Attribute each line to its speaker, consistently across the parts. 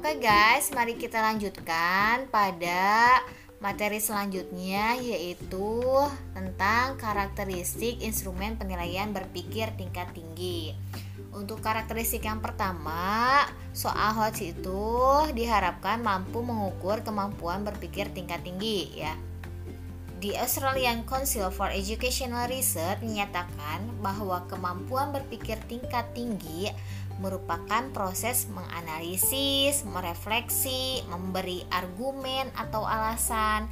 Speaker 1: Oke guys, mari kita lanjutkan pada materi selanjutnya yaitu tentang karakteristik instrumen penilaian berpikir tingkat tinggi. Untuk karakteristik yang pertama, soal HOTS itu diharapkan mampu mengukur kemampuan berpikir tingkat tinggi ya. The Australian Council for Educational Research menyatakan bahwa kemampuan berpikir tingkat tinggi merupakan proses menganalisis, merefleksi, memberi argumen atau alasan,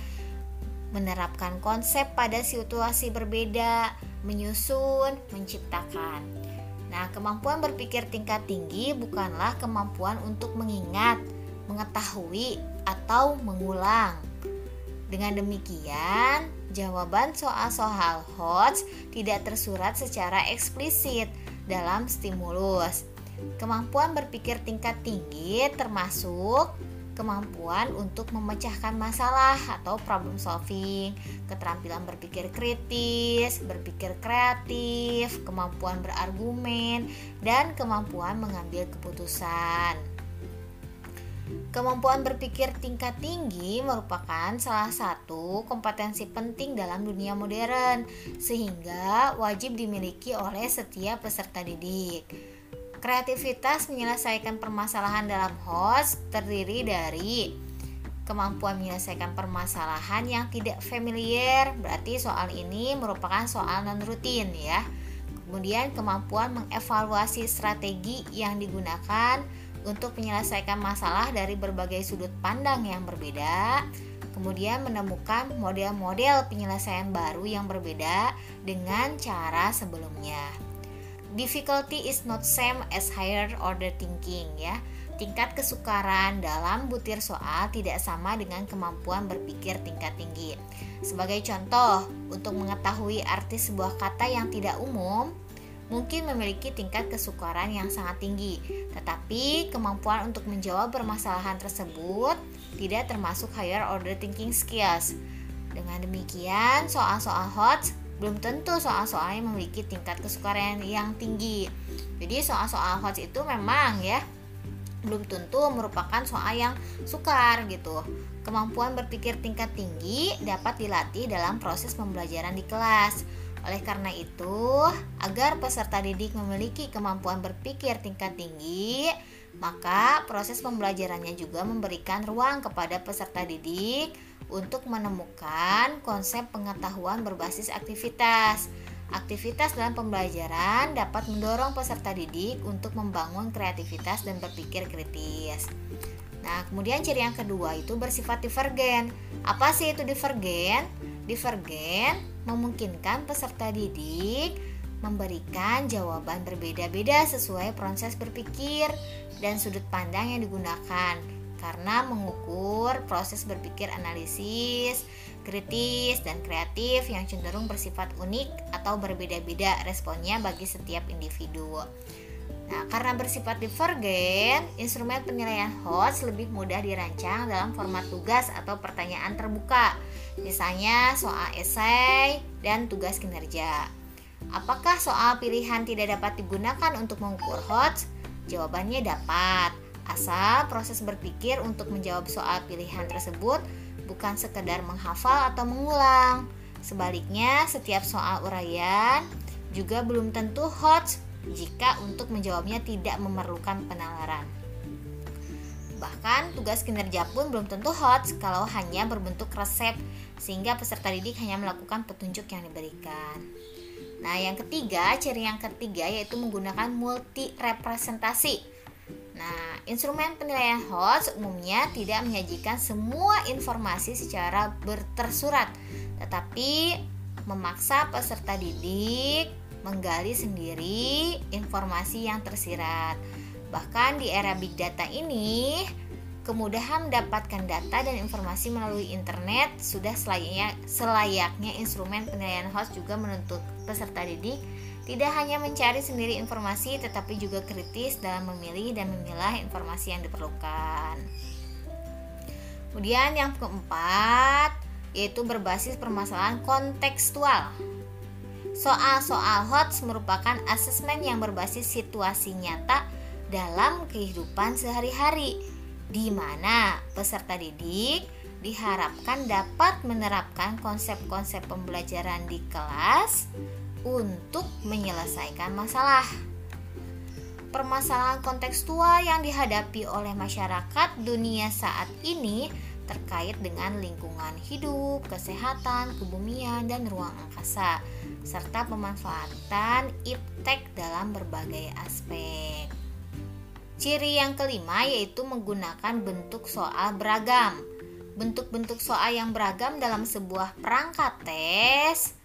Speaker 1: menerapkan konsep pada situasi berbeda, menyusun, menciptakan. Nah, kemampuan berpikir tingkat tinggi bukanlah kemampuan untuk mengingat, mengetahui, atau mengulang dengan demikian, jawaban soal-soal HOTS tidak tersurat secara eksplisit dalam stimulus. Kemampuan berpikir tingkat tinggi termasuk kemampuan untuk memecahkan masalah atau problem solving, keterampilan berpikir kritis, berpikir kreatif, kemampuan berargumen, dan kemampuan mengambil keputusan. Kemampuan berpikir tingkat tinggi merupakan salah satu kompetensi penting dalam dunia modern, sehingga wajib dimiliki oleh setiap peserta didik. Kreativitas menyelesaikan permasalahan dalam host terdiri dari kemampuan menyelesaikan permasalahan yang tidak familiar, berarti soal ini merupakan soal non rutin ya. Kemudian kemampuan mengevaluasi strategi yang digunakan untuk menyelesaikan masalah dari berbagai sudut pandang yang berbeda, kemudian menemukan model-model penyelesaian baru yang berbeda dengan cara sebelumnya. Difficulty is not same as higher order thinking ya. Tingkat kesukaran dalam butir soal tidak sama dengan kemampuan berpikir tingkat tinggi. Sebagai contoh, untuk mengetahui arti sebuah kata yang tidak umum, mungkin memiliki tingkat kesukaran yang sangat tinggi, tetapi kemampuan untuk menjawab permasalahan tersebut tidak termasuk higher order thinking skills. Dengan demikian, soal-soal hot belum tentu soal-soalnya memiliki tingkat kesukaran yang tinggi. Jadi soal-soal hot itu memang ya belum tentu merupakan soal yang sukar gitu. Kemampuan berpikir tingkat tinggi dapat dilatih dalam proses pembelajaran di kelas oleh karena itu, agar peserta didik memiliki kemampuan berpikir tingkat tinggi, maka proses pembelajarannya juga memberikan ruang kepada peserta didik untuk menemukan konsep pengetahuan berbasis aktivitas. Aktivitas dalam pembelajaran dapat mendorong peserta didik untuk membangun kreativitas dan berpikir kritis. Nah, kemudian ciri yang kedua itu bersifat divergen. Apa sih itu divergen? Divergen memungkinkan peserta didik memberikan jawaban berbeda-beda sesuai proses berpikir dan sudut pandang yang digunakan karena mengukur proses berpikir analisis, kritis, dan kreatif yang cenderung bersifat unik atau berbeda-beda responnya bagi setiap individu. Nah, karena bersifat divergen, instrumen penilaian host lebih mudah dirancang dalam format tugas atau pertanyaan terbuka. Misalnya soal esai dan tugas kinerja. Apakah soal pilihan tidak dapat digunakan untuk mengukur host? Jawabannya dapat. Asal proses berpikir untuk menjawab soal pilihan tersebut bukan sekedar menghafal atau mengulang. Sebaliknya, setiap soal uraian juga belum tentu host jika untuk menjawabnya tidak memerlukan penalaran. Bahkan tugas kinerja pun belum tentu hot kalau hanya berbentuk resep sehingga peserta didik hanya melakukan petunjuk yang diberikan. Nah, yang ketiga, ciri yang ketiga yaitu menggunakan multi representasi. Nah, instrumen penilaian HOTS umumnya tidak menyajikan semua informasi secara bertersurat, tetapi memaksa peserta didik menggali sendiri informasi yang tersirat. Bahkan di era big data ini, kemudahan mendapatkan data dan informasi melalui internet sudah selayaknya, selayaknya instrumen penilaian host juga menuntut peserta didik tidak hanya mencari sendiri informasi tetapi juga kritis dalam memilih dan memilah informasi yang diperlukan. Kemudian yang keempat yaitu berbasis permasalahan kontekstual. Soal-soal HOTS merupakan asesmen yang berbasis situasi nyata dalam kehidupan sehari-hari. Di mana peserta didik diharapkan dapat menerapkan konsep-konsep pembelajaran di kelas untuk menyelesaikan masalah. Permasalahan kontekstual yang dihadapi oleh masyarakat dunia saat ini terkait dengan lingkungan hidup, kesehatan, kebumian, dan ruang angkasa, serta pemanfaatan iptek dalam berbagai aspek. Ciri yang kelima yaitu menggunakan bentuk soal beragam. Bentuk-bentuk soal yang beragam dalam sebuah perangkat tes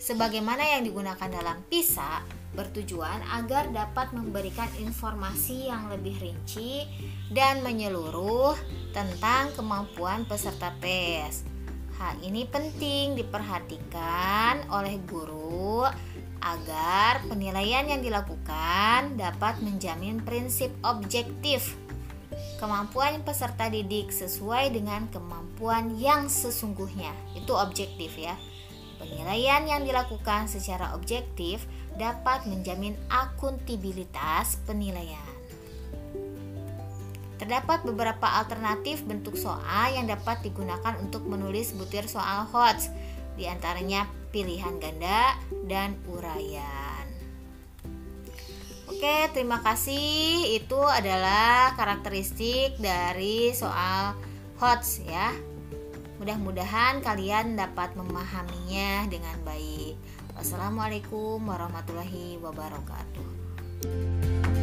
Speaker 1: sebagaimana yang digunakan dalam PISA bertujuan agar dapat memberikan informasi yang lebih rinci dan menyeluruh tentang kemampuan peserta tes. Hal ini penting diperhatikan oleh guru agar penilaian yang dilakukan dapat menjamin prinsip objektif kemampuan peserta didik sesuai dengan kemampuan yang sesungguhnya. Itu objektif ya. Penilaian yang dilakukan secara objektif dapat menjamin akuntabilitas penilaian. Terdapat beberapa alternatif bentuk soal yang dapat digunakan untuk menulis butir soal HOTS, di antaranya pilihan ganda dan uraian. Oke, terima kasih. Itu adalah karakteristik dari soal HOTS ya. Mudah-mudahan kalian dapat memahaminya dengan baik. Wassalamualaikum warahmatullahi wabarakatuh.